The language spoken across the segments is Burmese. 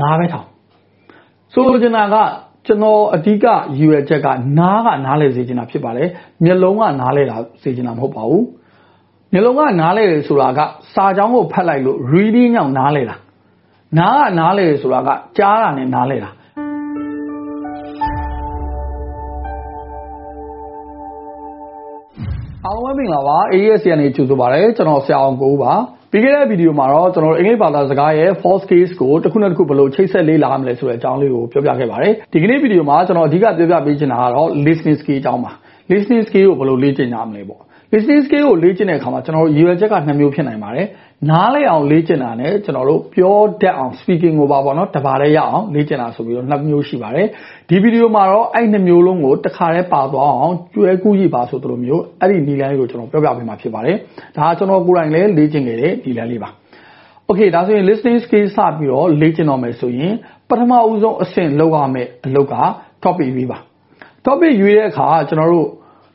နားပဲထောင်ဆိုလိုချင်တာကကျွန်တော်အဓိကရည်ရွယ်ချက်ကနားကနားလဲစေချင်တာဖြစ်ပါတယ်မျက်လုံးကနားလဲတာစေချင်တာမဟုတ်ပါဘူးမျက်လုံးကနားလဲတယ်ဆိုတာကစာကြောင်းကိုဖတ်လိုက်လို့ reading ကြောင့်နားလဲတာနားကနားလဲတယ်ဆိုတာကကြားတာနဲ့နားလဲတာအားလုံးပဲမင်္ဂလာပါ AES ကနေကြိုဆိုပါရစေကျွန်တော်ဆရာအောင်ကိုပါ ပြီးခဲ့တဲ့ဗီဒီယိုမှာတော့ကျွန်တော်တို့အင်္ဂလိပ်ဘာသာစကားရဲ့ false case ကိုတစ်ခုနဲ့တစ်ခုဘယ်လိုချိတ်ဆက်လေးလာမလဲဆိုတဲ့အကြောင်းလေးကိုပြောပြခဲ့ပါတယ်ဒီကနေ့ဗီဒီယိုမှာကျွန်တော်အဓိကပြောပြပေးချင်တာကတော့ listening skill အကြောင်းပါ listening skill ကိုဘယ်လိုလေ့ကျင့်ကြမလဲပေါ့ listening skill ကိုလေ့ကျင့်တဲ့အခါမှာကျွန်တော်တို့ရည်ရွယ်ချက်ကနှစ်မျိုးဖြစ်နိုင်ပါတယ် နားလဲအောင်လေ့ကျင့်တာနဲ့ကျွန်တော်တို့ပြောတတ်အောင် speaking ကိုပါပေါ့နော်တပါးလေးရအောင်လေ့ကျင့်တာဆိုပြီးတော့နှစ်မျိုးရှိပါတယ်ဒီဗီဒီယိုမှာတော့အဲ့နှစ်မျိုးလုံးကိုတစ်ခါတည်းပါသွားအောင်ကျွဲကူးကြည့်ပါဆိုတို့မျိုးအဲ့ဒီနီလန်းလေးကိုကျွန်တော်ပြောပြပေးမှာဖြစ်ပါတယ်ဒါကကျွန်တော်ကိုယ်တိုင်လည်းလေ့ကျင့်ခဲ့တဲ့နီလန်းလေးပါ Okay ဒါဆိုရင် listening skill စပြီးတော့လေ့ကျင့်တော့မယ်ဆိုရင်ပထမဦးဆုံးအဆင့်လောက်ရမယ့်အလုပ်က topic ရွေးပါ topic ရွေးတဲ့အခါကျွန်တော်တို့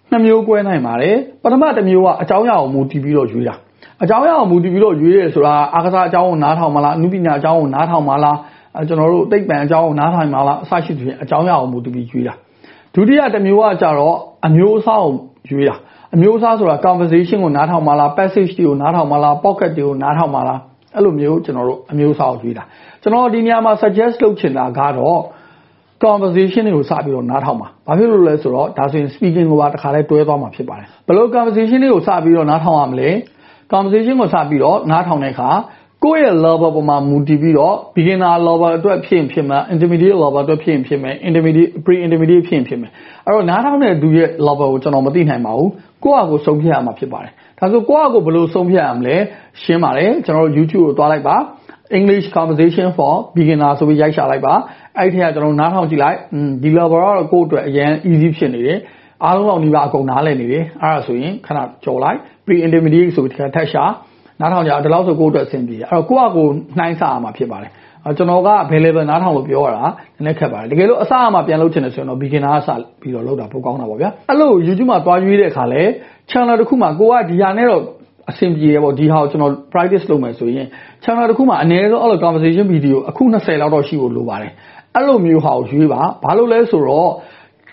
နှစ်မျိုး꿰နိုင်ပါတယ်ပထမတစ်မျိုးကအကြောင်းအရာကိုမူတည်ပြီးတော့ရွေးတာ အကြောင်းအရာကိုမူတည်ပြီးတော့ရွေးရဲဆိုတာအာကစားအကြောင်းကိုနားထောင်မလားအနုပညာအကြောင်းကိုနားထောင်မလားကျွန်တော်တို့သိပ္ပံအကြောင်းကိုနားထောင်မလားအစရှိသဖြင့်အကြောင်းအရာကိုမူတည်ပြီးရွေးတာဒုတိယတစ်မျိုးကကြတော့အမျိုးအစားကိုရွေးတာအမျိုးအစားဆိုတာ conversation ကိုနားထောင်မလား passage တွေကိုနားထောင်မလား pocket တွေကိုနားထောင်မလားအဲ့လိုမျိုးကျွန်တော်တို့အမျိုးအစားကိုရွေးတာကျွန်တော်ဒီနေရာမှာ suggest လုပ်ချင်တာကတော့ conversation တွေကိုစပြီးတော့နားထောင်ပါ။ဘာဖြစ်လို့လဲဆိုတော့ဒါဆိုရင် speaking ကိုပါတစ်ခါလဲတွဲသွားမှာဖြစ်ပါတယ်။ဘယ်လို conversation တွေကိုစပြီးတော့နားထောင်ရမလဲ။ conversation ကိုစပြီးတော့နားထောင်တဲ့အခါကိုယ့်ရဲ့ level ပေါ်မှာမူတည်ပြီးတော့ beginner level အတွက်ဖြစ်ရင်ဖြစ်မယ် intermediate level အတွက်ဖြစ်ရင်ဖြစ်မယ် intermediate pre intermediate ဖြစ်ရင်ဖြစ်မယ်အဲ့တော့နားထောင်တဲ့သူရဲ့ level ကိုကျွန်တော်မသိနိုင်ပါဘူးကိုယ့်အကိုဆုံးဖြတ်ရမှာဖြစ်ပါတယ်ဒါဆိုကိုယ့်အကိုဘယ်လိုဆုံးဖြတ်ရမလဲရှင်းပါတယ်ကျွန်တော်တို့ YouTube ကိုတွားလိုက်ပါ English conversation for beginner ဆိုပြီးရိုက်ရှာလိုက်ပါအဲ့ဒီကကျွန်တော်နားထောင်ကြည့်လိုက်ဒီ level ကတော့ကိုယ့်အတွက်အရင် easy ဖြစ်နေတယ်အားလုံးတော့ဒီပါအကုန်နားလည်နေတယ်အဲ့ဒါဆိုရင်ခဏကြော်လိုက် pre intermediate ဆိုပြီးထပ်ရှာနားထောင်ကြဒီလောက်ဆိုကိုယ့်အတွက်အဆင်ပြေအဲ့တော့ကိုယ့်အကိုနှိုင်းဆရမှာဖြစ်ပါတယ်ကျွန်တော်က available နားထောင်လို့ပြောရတာနည်းနည်းခက်ပါတယ်တကယ်လို့အစအမှပြန်လုပ်ချင်တယ်ဆိုရင်တော့ beginner ကစပြီးတော့လုပ်တာပိုကောင်းတာပေါ့ဗျာအဲ့လို YouTube မှာသွားရွေးတဲ့အခါလဲ channel တစ်ခုမှာကိုကဒီဟာနဲ့တော့အဆင်ပြေရပေါ့ဒီဟာကိုကျွန်တော် practice လုပ်မယ်ဆိုရင် channel တစ်ခုမှာအနည်းဆုံးအဲ့လို conversation video အခု20လောက်တော့ရှိဖို့လိုပါတယ်အဲ့လိုမျိုးဟာကိုရွေးပါဘာလို့လဲဆိုတော့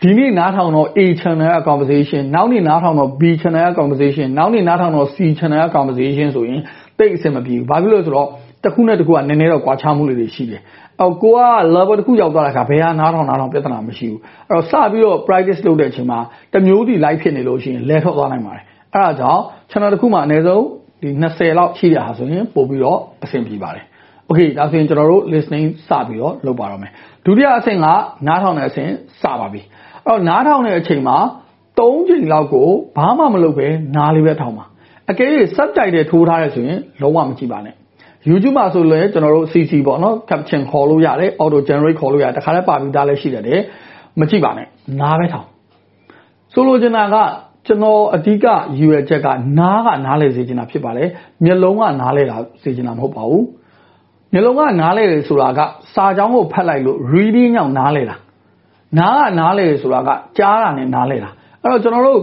ဒီနေ့နားထောင်တော့ A channel က conversation နောက်နေ့နားထောင်တော့ B channel က conversation နောက်နေ့နားထောင်တော့ C channel က conversation ဆိုရင်တိတ်အဆင်မပြေဘူးဘာဖြစ်လို့လဲဆိုတော့တစ်ခုနဲ့တစ်ခုကနည်းနည်းတော့ကွာခြားမှုလေးတွေရှိတယ်အော်ကိုက level တစ်ခုရောက်သွားတဲ့အခါဘယ်ဟာနားထောင်နားထောင်ပြဿနာမရှိဘူးအဲ့တော့စပြီးတော့ practice လုပ်တဲ့အချိန်မှာတစ်မျိုးစီ live ဖြစ်နေလို့ရှိရင်လဲထွက်သွားနိုင်ပါတယ်အဲ့ဒါကြောင့် channel တစ်ခုမှာအနည်းဆုံးဒီ20လောက်ရှိတဲ့ဟာဆိုရင်ပို့ပြီးတော့အဆင်ပြေပါတယ် okay ဒါဆိုရင်ကျွန်တော်တို့ listening စပြီးတော့လုပ်ပါတော့မယ်ဒုတိယအဆင့်ကနားထောင်တဲ့အဆင့်စပါပြီ အဲ့တော့နားထောင်တဲ့အချိန်မှာ၃ချိန်လောက်ကိုဘာမှမလုပ်ပဲနားလေးပဲထောင်ပါအကယ်၍ subtitle ထိုးထားရဆိုရင်လုံးဝမကြည့်ပါနဲ့ YouTube မှာဆိုလည်းကျွန်တော်တို့ CC ပေါ့နော် caption ခေါ်လို့ရတယ် auto generate ခေါ်လို့ရတယ်တခါတည်းပါပြီးသားလည်းရှိတယ်မကြည့်ပါနဲ့နားပဲထောင်ဆိုလိုချင်တာကကျွန်တော်အဓိကရည်ရွယ်ချက်ကနားကနားလဲစေချင်တာဖြစ်ပါတယ်မျက်လုံးကနားလဲတာစေချင်တာမဟုတ်ပါဘူးမျက်လုံးကနားလဲတယ်ဆိုတာကစာကြောင်းကိုဖတ်လိုက်လို့ reading ကြောင့်နားလဲတာ နားကနားလဲဆိုတာကကြားတာနဲ့နားလဲတာအဲ့တော့ကျွန်တော်တို့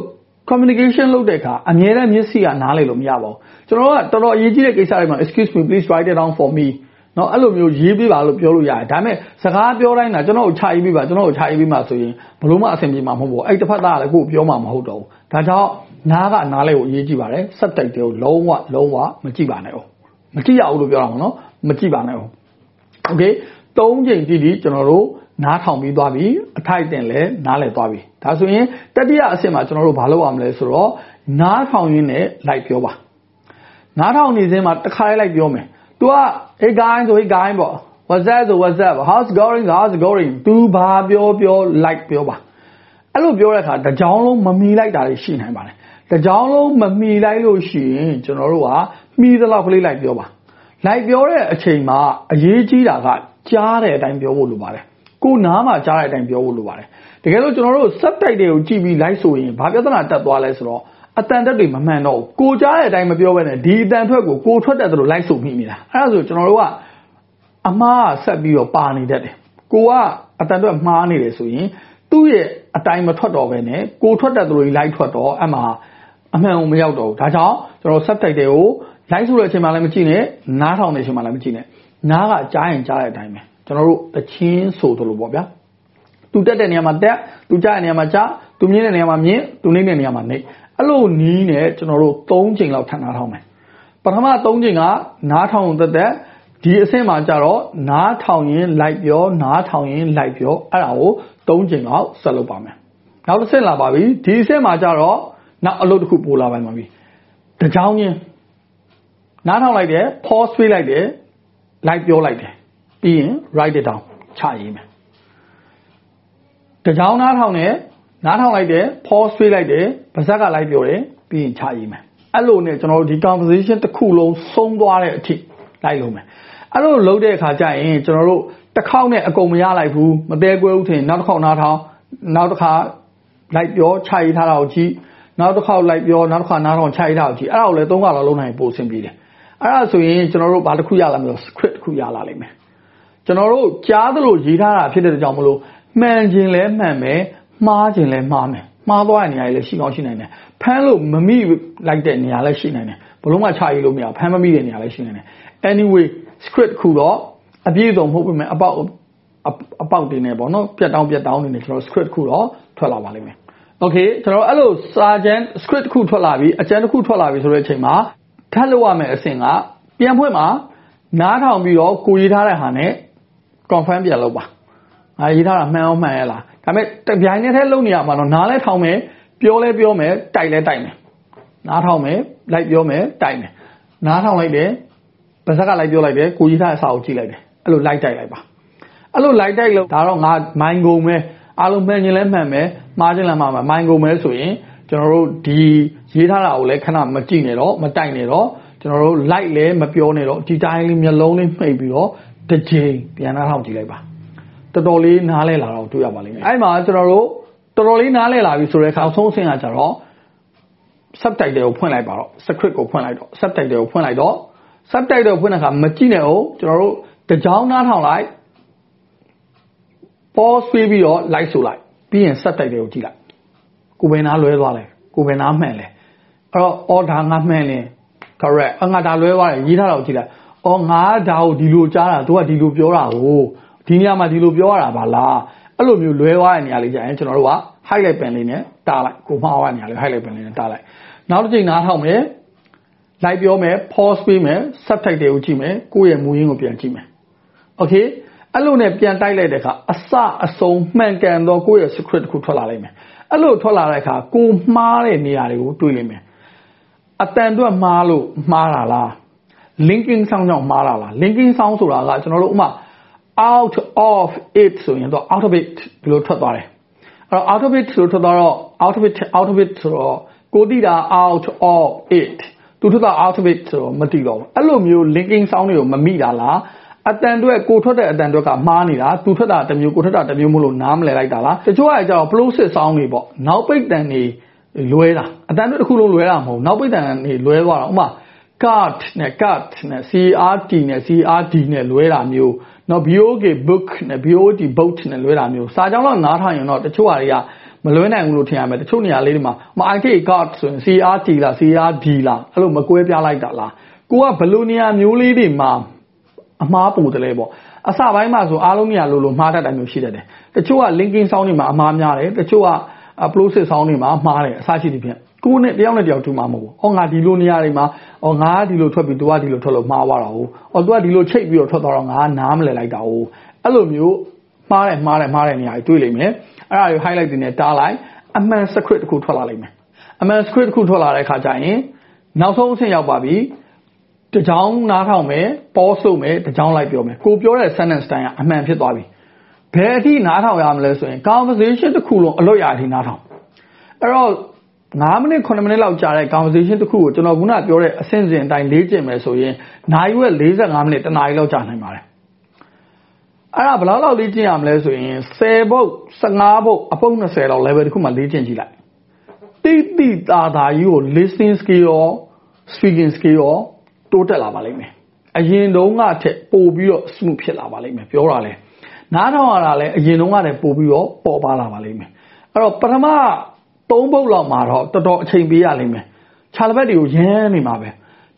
communication လုပ်တဲ့အခါအမြဲတမ်းမျက်စိကနားလည်လို့မရပါဘူးကျွန်တော်ကတော်တော်အရေးကြီးတဲ့ကိစ္စတွေမှာ excuse me please write it down for me เนาะအဲ့လိုမျိုးရေးပေးပါလို့ပြောလို့ရတယ်ဒါပေမဲ့စကားပြောတိုင်းတာကျွန်တော်ကိုခြာရေးပေးပါကျွန်တော်ကိုခြာရေးပေးပါဆိုရင်ဘလို့မှအဆင်ပြေမှာမဟုတ်ဘူးအဲ့တစ်ဖက်သားကလည်းကိုယ်ပြောမှာမဟုတ်တော့ဘူးဒါကြောင့်နားကနားလဲကိုအရေးကြီးပါတယ် subtitle ကိုလုံးဝလုံးဝမကြည့်ပါနဲ့哦မကြည့်ရဘူးလို့ပြောတာပေါ့နော်မကြည့်ပါနဲ့哦 okay ၃ချိန်တိတိကျွန်တော်တို့နားထောင်ပြီးသွားပြီ အထိုက်တင်လဲနားလဲသွားပြီဒါဆိုရင်တတိယအဆင့်မှာကျွန်တော်တို့ဘာလုပ်ရမလဲဆိုတော့နားထောင်ရင်းနဲ့လိုက်ပြောပါနားထောင်နေစဉ်မှာတစ်ခါလေးလိုက်ပြောမယ် तू က hey guys ဆို hey guys ပေါ့ what's that ဆို what's that how's going how's going तू ဘာပြောပြော like ပြောပါ အဲ့လိုပြောတဲ့အခါတကြောင်လုံးမမီလိုက်တာတွေရှိနိုင်ပါတယ်တကြောင်လုံးမမီလိုက်လို့ရှိရင်ကျွန်တော်တို့ကမီသလောက်ကလေးလိုက်ပြောပါလိုက်ပြောတဲ့အချိန်မှာအရေးကြီးတာကကြားတဲ့အတိုင်းပြောဖို့လိုပါတယ် ကိုနားမှာကြားတဲ့အတိုင်းပြောဖို့လိုပါတယ်တကယ်လို့ကျွန်တော်တို့ subtitle တွေကိုကြည့်ပြီး live ဆိုရင်ဘာပြဿနာတက်သွားလဲဆိုတော့အတန်တက်တွေမမှန်တော့ဘူးကိုကြားတဲ့အတိုင်းမပြောဘဲနဲ့ဒီအတန်ထွက်ကိုကိုထွက်တဲ့သူတို့ live ဆိုမိမိလားအဲ့ဒါဆိုကျွန်တော်တို့ကအမှားဆက်ပြီးတော့ပါနေတတ်တယ်ကိုကအတန်ထွက်မှားနေတယ်ဆိုရင်သူ့ရဲ့အတိုင်းမထွက်တော့ဘဲနဲ့ကိုထွက်တဲ့သူတွေ live ထွက်တော့အမှအမှန်ကိုမရောက်တော့ဘူးဒါကြောင့်ကျွန်တော် subtitle တွေကို live ဆိုတဲ့အချိန်မှလည်းမကြည့်နဲ့နားထောင်နေတဲ့အချိန်မှလည်းမကြည့်နဲ့နားကကြားရင်ကြားတဲ့အတိုင်းပဲ ကျွန်တော်တို့တချင်းဆိုသလိုပေါ့ဗျာသူတက်တဲ့နေရာမှာတက်သူကြတဲ့နေရာမှာကြသူမြင့်တဲ့နေရာမှာမြင့်သူနှိမ့်တဲ့နေရာမှာနှိမ့်အဲ့လိုနီးနဲ့ကျွန်တော်တို့၃ချိန်လောက်ထပ်နားထောင်မယ်ပထမ၃ချိန်ကနားထောင်သက်သက်ဒီအဆင့်မှာကြတော့နားထောင်ရင်လိုက်ပြောနားထောင်ရင်လိုက်ပြောအဲ့ဒါကို၃ချိန်လောက်ဆက်လုပ်ပါမယ်နောက်တစ်ဆင့်လာပါပြီဒီအဆင့်မှာကြတော့နောက်အလုပ်တစ်ခုပို့လာပါမှာပြီတကြောင်ချင်းနားထောင်လိုက်တယ် pause ပေးလိုက်တယ်လိုက်ပြောလိုက်တယ် ပြီးရင် write it down ချရေးမယ်တကြောင်နားထောင်တယ်နားထောင်လိုက်တယ် pause ပေးလိုက်တယ်ပါဇက်ကလိုက်ပြောတယ်ပြီးရင်ချရေးမယ်အဲ့လိုနဲ့ကျွန်တော်တို့ဒီ conversation တစ်ခုလုံးဆုံးသွားတဲ့အထိလိုက်လို့မယ်အဲ့လိုလုပ်တဲ့အခါကျရင်ကျွန်တော်တို့တစ်ခေါက်နဲ့အကုန်မရလိုက်ဘူးမသေးကွဲဘူးထင်နောက်တစ်ခေါက်နားထောင်နောက်တစ်ခါလိုက်ပြောချရေးထားတာကိုကြည့်နောက်တစ်ခေါက်လိုက်ပြောနောက်တစ်ခါနားထောင်ချရေးထားတာကိုကြည့်အဲ့ဒါကိုလည်းသုံးခါလောက်လုံးနိုင်ပို့ဆင်ပြေတယ်အဲ့ဒါဆိုရင်ကျွန်တော်တို့ဘာတစ်ခုရလာမလို့ script တစ်ခုရလာလိမ့်မယ် ကျွန်တော်တို့ကြားသလိုရေးထားတာဖြစ်တဲ့ကြောင့်မလို့မှန်ခြင်းလဲမှန်မယ်မှားခြင်းလဲမှားမယ်မှားသွားတဲ့နေရာတွေလည်းရှိကောင်းရှိနိုင်တယ်ဖမ်းလို့မမိလိုက်တဲ့နေရာလည်းရှိနိုင်တယ်ဘလုံးမချရေးလို့မရဖမ်းမမိတဲ့နေရာလည်းရှိနိုင်တယ် anyway script ခုတော့အပြည့်စုံမဟုတ်ပေမဲ့အပေါက်အပေါက်တွေနဲ့ပေါ့နော်ပြတ်တောင်းပြတ်တောင်းနေနေကျွန်တော် script ခုတော့ထွက်လာပါလိမ့်မယ် okay ကျွန်တော်အဲ့လိုစာကျန် script ခုထွက်လာပြီအကျန်တစ်ခုထွက်လာပြီဆိုတဲ့အချိန်မှာထပ်လုပ်ရမယ့်အဆင့်ကပြန်ဖွင့်မှာနားထောင်ပြီးတော့ကိုရေးထားတဲ့ဟာနဲ့ confirm ပြန်လုပ်ပါငါရေးထားတာမှန်အောင်မှန်ရဲ့လားဒါပေမဲ့တပြိုင်တည်းထဲလုပ်နေရမှာတော့နားလဲထောင်မယ်ပြောလဲပြောမယ်တိုက်လဲတိုက်မယ်နားထောင်မယ်လိုက်ပြောမယ်တိုက်မယ်နားထောင်လိုက်တယ်ပါဇက်ကလိုက်ပြောလိုက်တယ်ကိုကြီးထားတဲ့စာအုပ်ကြည့်လိုက်တယ်အဲ့လိုလိုက်တိုက်လိုက်ပါအဲ့လိုလိုက်တိုက်လို့ဒါတော့ငါမိုင်းကုန်မယ်အားလုံးမှန်ခြင်းလဲမှန်မယ်မှားခြင်းလဲမှားမယ်မိုင်းကုန်မယ်ဆိုရင်ကျွန်တော်တို့ဒီရေးထားတာကိုလည်းခဏမကြည့်နဲ့တော့မတိုက်နဲ့တော့ကျွန်တော်တို့ like လဲမပြောနဲ့တော့ဒီတိုင်းလေးမျက်လုံးလေးမှိတ်ပြီးတော့ တစ်ချိန်ပြန်နှားထောင်ကြည့်လိုက်ပါတော်တော်လေးနားလဲလာတော့တွေ့ရပါလိမ့်မယ်အဲ့မှာကျွန်တော်တို့တော်တော်လေးနားလဲလာပြီဆိုတဲ့အခါဆုံးအဆင့်ကကြတော့ subtitle ကိုဖွင့်လိုက်ပါတော့ script ကိုဖွင့်လိုက်တော့ subtitle ကိုဖွင့်လိုက်တော့ subtitle ဖွင့်တဲ့အခါမကြည့်နဲ့အောင်ကျွန်တော်တို့တကြောင်နားထောင်လိုက် pause ပေးပြီးတော့ like ဆိုလိုက်ပြီးရင် subtitle ကိုကြည့်လိုက်ကိုဘယ်နာလွဲသွားလဲကိုဘယ်နာမှန်လဲအဲ့တော့ order ငါမှန်လဲ correct အငါဒါလွဲသွားတယ်ရေးထားတာကိုကြည့်လိုက် အော်ငါဒါကိုဒီလိုကြားတာသူကဒီလိုပြောတာကိုဒီနေရာမှာဒီလိုပြောရတာပါလားအဲ့လိုမျိုးလွဲသွားတဲ့နေရာလေးကြာရင်ကျွန်တော်တို့က highlight pen လေးနဲ့တားလိုက်ကိုမှားသွားတဲ့နေရာလေး highlight pen လေးနဲ့တားလိုက်နောက်တစ်ချိန်နားထောင်မယ်လိုက်ပြောမယ် pause ပေးမယ် subtitle ကိုကြည့်မယ်ကိုယ့်ရဲ့မူရင်းကိုပြန်ကြည့်မယ် okay အဲ့လိုနဲ့ပြန်တိုက်လိုက်တဲ့အခါအစအဆုံးမှန်ကန်သောကိုယ့်ရဲ့ script တစ်ခုထွက်လာလိမ့်မယ်အဲ့လိုထွက်လာတဲ့အခါကိုမှားတဲ့နေရာတွေကိုတွေးလိမ့်မယ်အတန်အတွက်မှားလို့မှားတာလား linking sound ကြောင့်မှားတာလား linking sound ဆိုတာကကျွန်တော်တို့ဥမာ out of it ဆိုရင်တော့ out of it ဒီလိုထွက်သွားတယ်အဲ့တော့ out of it ဆိုထွက်သွားတော့ out of it out of it ဆိုတော့ကိုတိတာ out of it သူထွက်တာ out of it ဆိုတော့မတိတော့ဘူးအဲ့လိုမျိုး linking sound တွေကိုမမိတာလားအတန်အတွက်ကိုထွက်တဲ့အတန်အတွက်ကမှားနေတာသူထွက်တာတစ်မျိုးကိုထွက်တာတစ်မျိုးမလို့နားမလဲလိုက်တာလားတချို့ကကြောက် plosive sound တွေပေါ့နောက်ပိတ်တန်တွေလွဲတာအတန်တွေတစ်ခုလုံးလွဲတာမဟုတ်နောက်ပိတ်တန်တွေလွဲသွားတာဥမာ cut နဲ့ cut နဲ့ crt နဲ့ crd နဲ့လွဲတာမျိုးနော် BOK book နဲ့ BOT boat နဲ့လွဲတာမျိုးစာကြောင်းတော့နားထောင်ရင်တော့တချို့ဟာတွေကမလွဲနိုင်ဘူးလို့ထင်ရမယ်တချို့နေရာလေးတွေမှာမ IK card ဆိုရင် CRT လား CRD လားအဲ့လိုမကွဲပြားလိုက်တာလားကိုကဘယ်လိုနေရာမျိုးလေးတွေမှာအမှားပုံတယ်လဲပေါ့အစပိုင်းမှာဆိုအားလုံးနေရာလိုလိုမှားတတ်တယ်မျိုးရှိတတ်တယ်တချို့က linking sound တွေမှာအမှားများတယ်တချို့က plosive sound တွေမှာမှားတယ်အစရှိသည်ဖြင့် ကိုနဲ့တယောက်နဲ့တယောက်တူမှာမဟုတ်ဘူး။ဟောငါဒီလိုနေရာတွေမှာဟောငါဒီလိုထွက်ပြီး तू ကဒီလိုထွက်လို့မှားသွားတာဟုတ်။ဟော तू ကဒီလိုချိတ်ပြီးတော့ထွက်သွားတော့ငါနားမလဲလိုက်တာဟုတ်။အဲ့လိုမျိုးမှားတယ်မှားတယ်မှားတယ်နေရာတွေတွေ့လိမ့်မယ်။အဲ့ဒါတွေ highlight တွေနဲ့တားလိုက်အမှန် script တစ်ခုထွက်လာလိမ့်မယ်။အမှန် script တစ်ခုထွက်လာတဲ့အခါကျရင်နောက်ဆုံးအဆင့်ရောက်ပါပြီ။တကြောင်နားထောင်မယ် pause လုပ်မယ်တကြောင်လိုက်ပြောမယ်။ကိုပြောတဲ့ sentence တိုင်းကအမှန်ဖြစ်သွားပြီ။ဘယ်အထိနားထောင်ရမလဲဆိုရင် conversation တစ်ခုလုံးအလွတ်ရအထိနားထောင်။အဲ့တော့ 9မိနစ်9မိနစ်လောက်ကြာတဲ့ conversation တစ်ခုကိုကျွန်တော်ခုနပြောတဲ့အဆင့်စဉ်အတိုင်းလေ့ကျင့်မယ်ဆိုရင်နိုင်ရွက်45မိနစ်တနားရီလောက်ကြာနိုင်ပါတယ်အဲ့ဒါဘယ်လောက်လောက်လေ့ကျင့်ရမလဲဆိုရင်10ဘုတ်15ဘုတ်အပုတ်20လောက် level တစ်ခုမှလေ့ကျင့်ကြည့်လိုက်တိတိတာတာကြီးကို listening skill ရော speaking skill ရောတိုးတက်လာပါလိမ့်မယ်အရင်တုန်းကထက်ပိုပြီးတော့ smooth ဖြစ်လာပါလိမ့်မယ်ပြောတာလဲနားထောင်ရတာလဲအရင်တုန်းကတည်းပိုပြီးတော့ပေါ်ပါလာပါလိမ့်မယ်အဲ့တော့ပထမ 3ပုတ်လောက်မှာတော့တော်တော်အချိန်ပေးရလိမ့်မယ်ခြာလက်ဘက်တွေကိုရမ်းနေမှာပဲ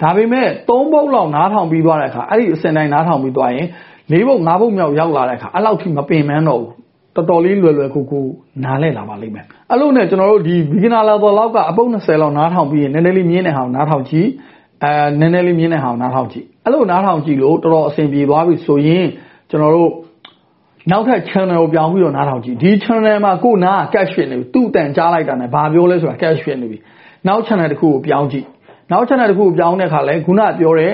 ဒါပေမဲ့3ပုတ်လောက်နားထောင်ပြီးသွားတဲ့အခါအဲ့ဒီအစင်တိုင်းနားထောင်ပြီးသွားရင်၄ဘုတ်၅ဘုတ်မြောက်ရောက်လာတဲ့အခါအဲ့လောက်ထိမပင်ပန်းတော့ဘူးတော်တော်လေးလွယ်လွယ်ကူကူနားလဲလာပါလိမ့်မယ်အဲ့လိုနဲ့ကျွန်တော်တို့ဒီ beginner level လောက်ကအပုတ်20လောက်နားထောင်ပြီးရင်နည်းနည်းလေးမြင်းနေအောင်နားထောင်ကြည့်အဲနည်းနည်းလေးမြင်းနေအောင်နားထောင်ကြည့်အဲ့လိုနားထောင်ကြည့်လို့တော်တော်အဆင်ပြေသွားပြီဆိုရင်ကျွန်တော်တို့ နောက်ထပ် channel ကိုပြောင်းပြီးတော့နားထောင်ကြည့်ဒီ channel မှာကိုနား cash ဖြစ်နေပြီသူ့တန်ကြားလိုက်တာနဲ့ဘာပြောလဲဆိုတာ cash ဖြစ်နေပြီနောက် channel တစ်ခုကိုပြောင်းကြည့်နောက် channel တစ်ခုကိုပြောင်းတဲ့အခါလဲခုနပြောတဲ့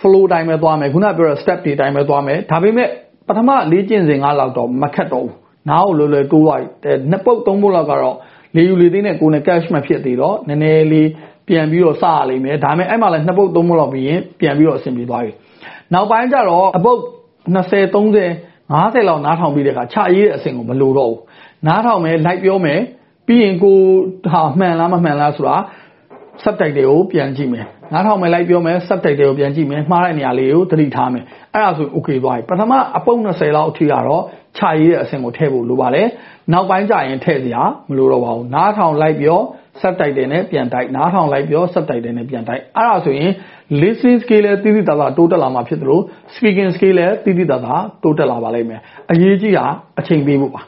flow တိုင်းပဲသွားမယ်ခုနပြောတဲ့ step တွေတိုင်းပဲသွားမယ်ဒါပေမဲ့ပထမလေ့ကျင့်စဉ်ကလောက်တော့မခက်တော့ဘူးနားကိုလွယ်လွယ်တိုးသွားတယ်နှစ်ပုတ်သုံးပုတ်လောက်ကတော့လေယူလေသိနဲ့ကိုယ်နဲ့ cash မဖြစ်သေးတော့နည်းနည်းလေးပြန်ပြီးတော့စရလိမ့်မယ်ဒါပေမဲ့အဲ့မှာလည်းနှစ်ပုတ်သုံးပုတ်လောက်ပြီးရင်ပြန်ပြီးတော့အဆင်ပြေသွားပြီနောက်ပိုင်းကျတော့အပုတ်20 30 50လောက်နားထောင်ပြီးတဲ့အခါခြာရေးတဲ့အဆင့်ကိုမလိုတော့ဘူးနားထောင်မယ်လိုက်ပြောမယ်ပြီးရင်ကိုဟာမှန်လားမမှန်လားဆိုတာ subtitle တွေကိုပြန်ကြည့်မယ်နားထောင်မယ်လိုက်ပြောမယ် subtitle တွေကိုပြန်ကြည့်မယ်မှားတဲ့နေရာလေးကိုသတိထားမယ်အဲ့ဒါဆို okay သွားပြီပထမအပုံ20လောက်အထိကတော့ခြာရေးတဲ့အဆင့်ကိုထည့်ဖို့လိုပါတယ်နောက်ပိုင်းကျရင်ထည့်စရာမလိုတော့ပါဘူးနားထောင်လိုက်ပြော subtitle နဲ့ပြန်တိုက်နားထောင်လိုက်ပြော subtitle နဲ့ပြန်တိုက်အဲ့ဒါဆိုရင် listening skill လည်းတိတိတသားတိုးတက်လာမှာဖြစ်သလို speaking skill လည်းတိတိတသားတိုးတက်လာပါလိမ့်မယ်အရေးကြီးတာအချိန်ပေးဖို့ပါ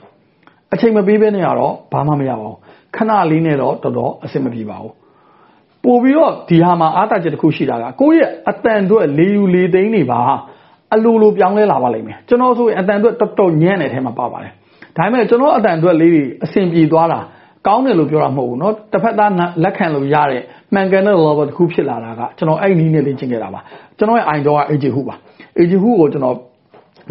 အချိန်မပေးဘဲနဲ့ကတော့ဘာမှမရပါဘူးခဏလေးနဲ့တော့တော်တော်အဆင်မပြေပါဘူးပို့ပြီးတော့ဒီဟာမှာအားတာချက်တစ်ခုရှိတာကကိုယ့်ရဲ့အတန်အတွက်လေယူလေသိန်းတွေပါအလိုလိုပြောင်းလဲလာပါလိမ့်မယ်ကျွန်တော်ဆိုရင်အတန်အတွက်တော်တော်ညံ့တဲ့ထဲမှာပါပါတယ်ဒါပေမဲ့ကျွန်တော်အတန်အတွက်လေးတွေအဆင်ပြေသွားတာ ကောင်းတယ်လို့ပြောတာမဟုတ်ဘူးเนาะတစ်ဖက်သားလက်ခံလို့ရတဲ့မှန်ကန်တဲ့ level တစ်ခုဖြစ်လာတာကကျွန်တော်အဲ့နည်းနဲ့လေ့ကျင့်ခဲ့တာပါကျွန်တော်ရဲ့ idol က AJ Hu ပါ AJ Hu ကိုကျွန်တော်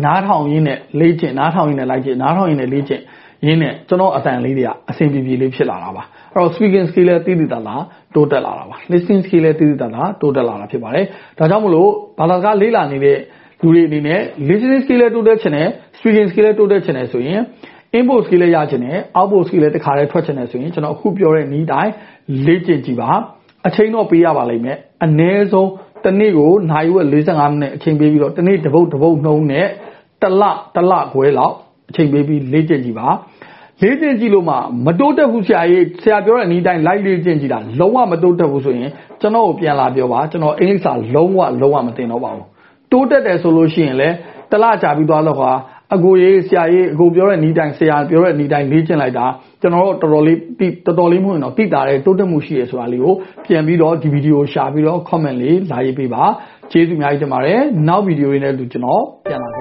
နားထောင်ရင်းနဲ့လေ့ကျင့်နားထောင်ရင်းနဲ့လိုက်ကျင့်နားထောင်ရင်းနဲ့လေ့ကျင့်ရင်းနဲ့ကျွန်တော်အတန်လေးတွေကအဆင်ပြေပြေလေးဖြစ်လာတာပါအဲ့တော့ speaking skill လည်းတိတိတလားတိုးတက်လာတာပါ listening skill လည်းတိတိတလားတိုးတက်လာတာဖြစ်ပါတယ်ဒါကြောင့်မလို့ဘာသာစကားလေ့လာနေတဲ့လူတွေအနေနဲ့ listening skill လည်းတိုးတက်ချင်တယ် speaking skill လည်းတိုးတက်ချင်တယ်ဆိုရင် input skill လည်းရချင်တယ် output skill လည်းတစ်ခါတည်းထွက်ချင်တယ်ဆိုရင်ကျွန်တော်အခုပြောတဲ့နည်းတိုင်းလေ့ကျင့်ကြည့်ပါအချိန်တော့ပေးရပါလိမ့်မယ်အနည်းဆုံးတစ်နေ့ကိုနိုင်ဝက်45မိနစ်အချိန်ပေးပြီးတော့တစ်နေ့တစ်ပုတ်တစ်ပုတ်နှုံးနဲ့တစ်လတစ်လခွဲလောက်အချိန်ပေးပြီးလေ့ကျင့်ကြည့်ပါလေ့ကျင့်ကြည့်လို့မှမတိုးတက်ဘူးဆရာကြီးဆရာပြောတဲ့အနည်းတိုင်းလိုက်လေ့ကျင့်ကြည့်တာလုံးဝမတိုးတက်ဘူးဆိုရင်ကျွန်တော်ကိုပြန်လာပြောပါကျွန်တော်အင်္ဂလိပ်စာလုံးဝလုံးဝမသင်တော့ပါဘူးတိုးတက်တယ်ဆိုလို့ရှိရင်လည်းတလကြာပြီးသွားတော့ကွာ အကိုရေးဆရာရေးအကိုပြောတဲ့နီးတိုင်းဆရာပြောတဲ့နီးတိုင်းလေ့ကျင့်လိုက်တာကျွန်တော်တို့တော်တော်လေးတော်တော်လေးမဟုတ်ရင်တော့တိတာတဲ့တိုးတက်မှုရှိရဆိုတာလေးကိုပြန်ပြီးတော့ဒီဗီဒီယိုရှာပြီးတော့ comment လေးလာရေးပေးပါကျေးဇူးအများကြီးတင်ပါတယ်နောက်ဗီဒီယိုတွေနဲ့တူကျွန်တော်ပြန်လာခဲ့